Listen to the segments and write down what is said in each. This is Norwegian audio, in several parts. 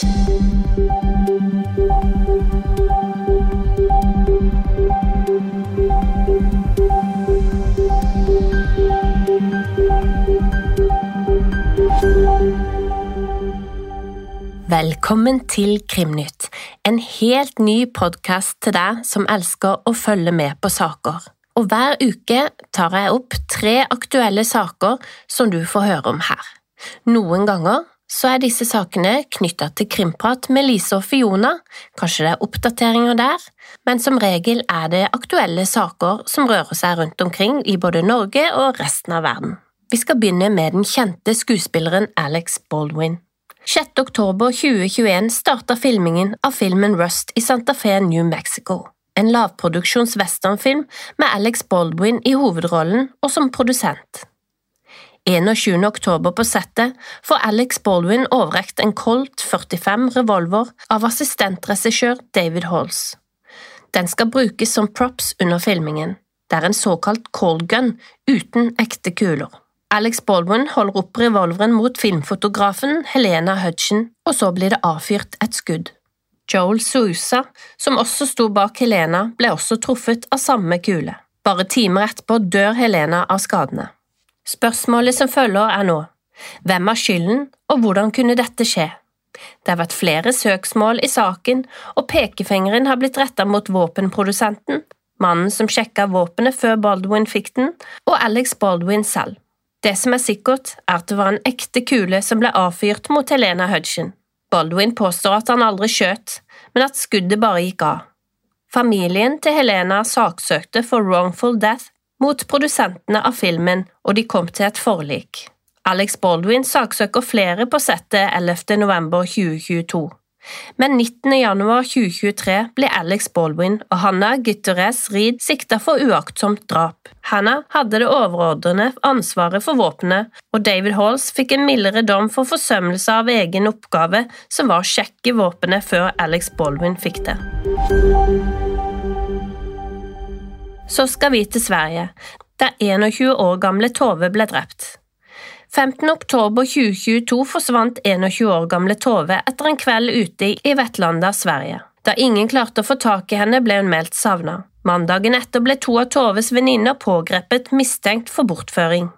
Velkommen til Krimnytt, en helt ny podkast til deg som elsker å følge med på saker. Og hver uke tar jeg opp tre aktuelle saker som du får høre om her. Noen ganger så er disse sakene knytta til Krimprat med Lise og Fiona, kanskje det er oppdateringer der, men som regel er det aktuelle saker som rører seg rundt omkring i både Norge og resten av verden. Vi skal begynne med den kjente skuespilleren Alex Baldwin. 6. oktober 2021 starta filmingen av filmen Rust i Santa Fe, New Mexico. En lavproduksjons westernfilm med Alex Baldwin i hovedrollen og som produsent. 21. oktober på settet får Alex Baldwin overrekt en Colt 45 revolver av assistentregissør David Halls. Den skal brukes som props under filmingen. Det er en såkalt cold gun uten ekte kuler. Alex Baldwin holder opp revolveren mot filmfotografen Helena Hudgen, og så blir det avfyrt et skudd. Joel Sousa, som også sto bak Helena, ble også truffet av samme kule. Bare timer etterpå dør Helena av skadene. Spørsmålet som følger er nå, hvem har skylden, og hvordan kunne dette skje? Det har vært flere søksmål i saken, og pekefingeren har blitt rettet mot våpenprodusenten, mannen som sjekka våpenet før Baldwin fikk den, og Alex Baldwin selv. Det som er sikkert, er at det var en ekte kule som ble avfyrt mot Helena Hudson. Baldwin påstår at han aldri skjøt, men at skuddet bare gikk av. Familien til Helena saksøkte for wrongful death mot produsentene av filmen, og de kom til et forlik. Alex Baldwin saksøker flere på settet 11. november 2022. Men 19. januar 2023 ble Alex Baldwin og Hannah Gutterez Reed sikta for uaktsomt drap. Hannah hadde det overordnede ansvaret for våpenet, og David Halls fikk en mildere dom for forsømmelse av egen oppgave, som var å sjekke våpenet før Alex Baldwin fikk det. Så skal vi til Sverige, der 21 år gamle Tove ble drept. 15. oktober 2022 forsvant 21 år gamle Tove etter en kveld ute i Vetlanda, Sverige. Da ingen klarte å få tak i henne, ble hun meldt savna. Mandagen etter ble to av Toves venninner pågrepet mistenkt for bortføring.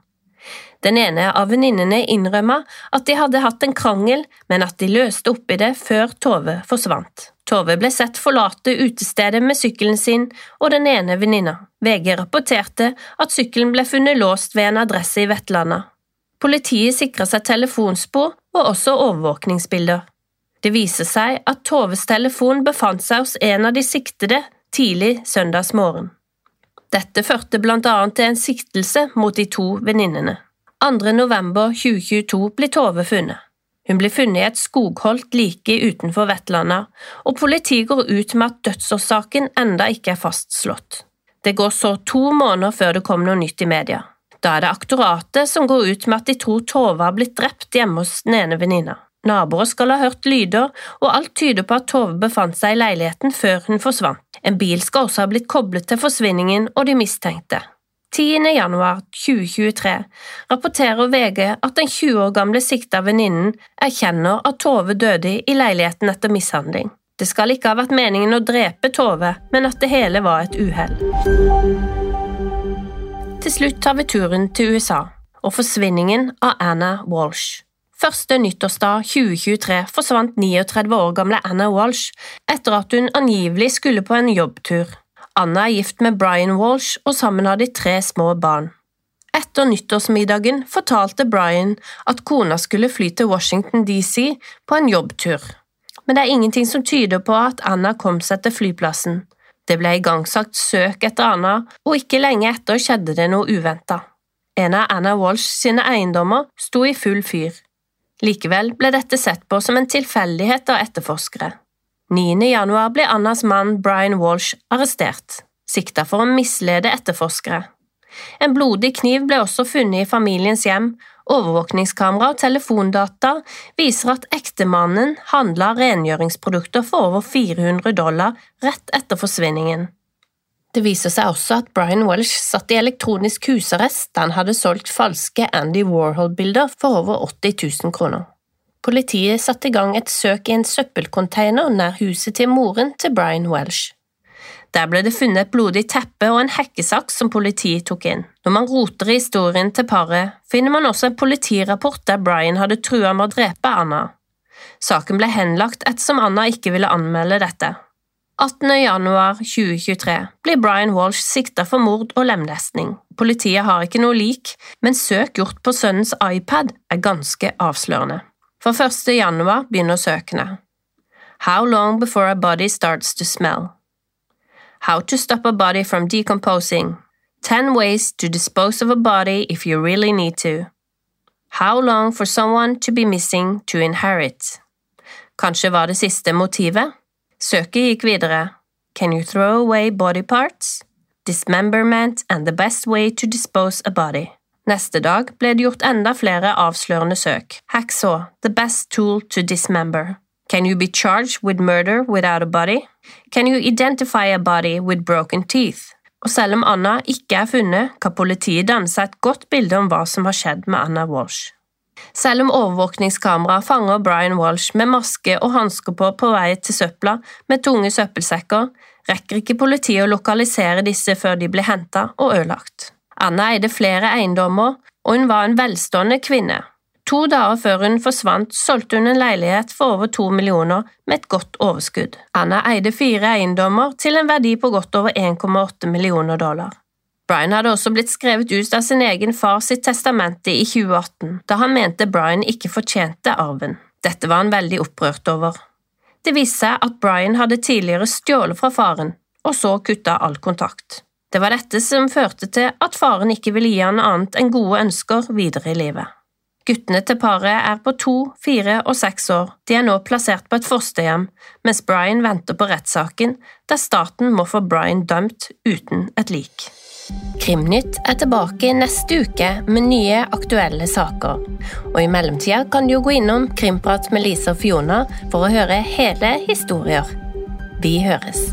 Den ene av venninnene innrømma at de hadde hatt en krangel, men at de løste opp i det før Tove forsvant. Tove ble sett forlate utestedet med sykkelen sin og den ene venninna. VG rapporterte at sykkelen ble funnet låst ved en adresse i Vetlanda. Politiet sikra seg telefonspor og også overvåkningsbilder. Det viser seg at Toves telefon befant seg hos en av de siktede tidlig søndagsmorgen. Dette førte blant annet til en siktelse mot de to venninnene. 2. november 2022 ble Tove funnet. Hun ble funnet i et skogholt like utenfor Vetlanda, og politiet går ut med at dødsårsaken enda ikke er fastslått. Det går så to måneder før det kommer noe nytt i media. Da er det aktoratet som går ut med at de tror Tove har blitt drept hjemme hos den ene venninna. Naboer skal ha hørt lyder, og alt tyder på at Tove befant seg i leiligheten før hun forsvant. En bil skal også ha blitt koblet til forsvinningen og de mistenkte. 10. januar 2023 rapporterer VG at den 20 år gamle sikta venninnen erkjenner at Tove døde i leiligheten etter mishandling. Det skal ikke ha vært meningen å drepe Tove, men at det hele var et uhell. Til slutt tar vi turen til USA og forsvinningen av Anna Walsh. Første nyttårsdag 2023 forsvant 39 år gamle Anna Walsh etter at hun angivelig skulle på en jobbtur. Anna er gift med Brian Walsh, og sammen har de tre små barn. Etter nyttårsmiddagen fortalte Brian at kona skulle fly til Washington DC på en jobbtur, men det er ingenting som tyder på at Anna kom seg til flyplassen. Det ble igangsatt søk etter Anna, og ikke lenge etter skjedde det noe uventa. En av Anna Walsh sine eiendommer sto i full fyr. Likevel ble dette sett på som en tilfeldighet av etterforskere. 9. januar ble Annas mann Brian Walsh arrestert, sikta for å mislede etterforskere. En blodig kniv ble også funnet i familiens hjem, Overvåkningskamera og telefondata viser at ektemannen handla rengjøringsprodukter for over 400 dollar rett etter forsvinningen. Det viser seg også at Brian Welsh satt i elektronisk husarrest da han hadde solgt falske Andy Warhol-bilder for over 80 000 kroner. Politiet satte i gang et søk i en søppelcontainer nær huset til moren til Brian Welsh. Der ble det funnet et blodig teppe og en hekkesaks som politiet tok inn. Når man roter i historien til paret, finner man også en politirapport der Brian hadde trua med å drepe Anna. Saken ble henlagt ettersom Anna ikke ville anmelde dette. 18. januar 2023 blir Brian Walsh sikta for mord og lemlestning. Politiet har ikke noe lik, men søk gjort på sønnens iPad er ganske avslørende. For 1. januar begynner søkene. How long before a body starts to smell? How to stop a body from decomposing. 10 ways to dispose of a body if you really need to. How long for someone to be missing to inherit? Kanskje var det siste motivet? Søket gikk videre. Can you throw away body parts? Dismemberment and the best way to dispose a body. Neste dag ble det gjort enda flere avslørende søk. Hacksaw, the best tool to dismember. Can you be charged with murder without a body? Can you identify a body with broken teeth? Og selv om Anna ikke er funnet, kan politiet danne seg et godt bilde om hva som har skjedd med Anna Walsh. Selv om overvåkningskamera fanger Brian Walsh med maske og hansker på på vei til søpla med tunge søppelsekker, rekker ikke politiet å lokalisere disse før de blir henta og ødelagt. Anna eide flere eiendommer, og hun var en velstående kvinne. To dager før hun forsvant, solgte hun en leilighet for over to millioner med et godt overskudd. Anna eide fire eiendommer til en verdi på godt over 1,8 millioner dollar. Brian hadde også blitt skrevet ut av sin egen far sitt testamente i 2018, da han mente Brian ikke fortjente arven. Dette var han veldig opprørt over. Det viste seg at Brian hadde tidligere stjålet fra faren, og så kutta all kontakt. Det var dette som førte til at faren ikke ville gi han annet enn gode ønsker videre i livet. Guttene til paret er på to, fire og seks år, de er nå plassert på et fosterhjem, mens Brian venter på rettssaken, der staten må få Brian dømt uten et lik. Krimnytt er tilbake neste uke med nye aktuelle saker. Og i mellomtida kan du jo gå innom Krimprat med Lise og Fiona for å høre hele historier. Vi høres.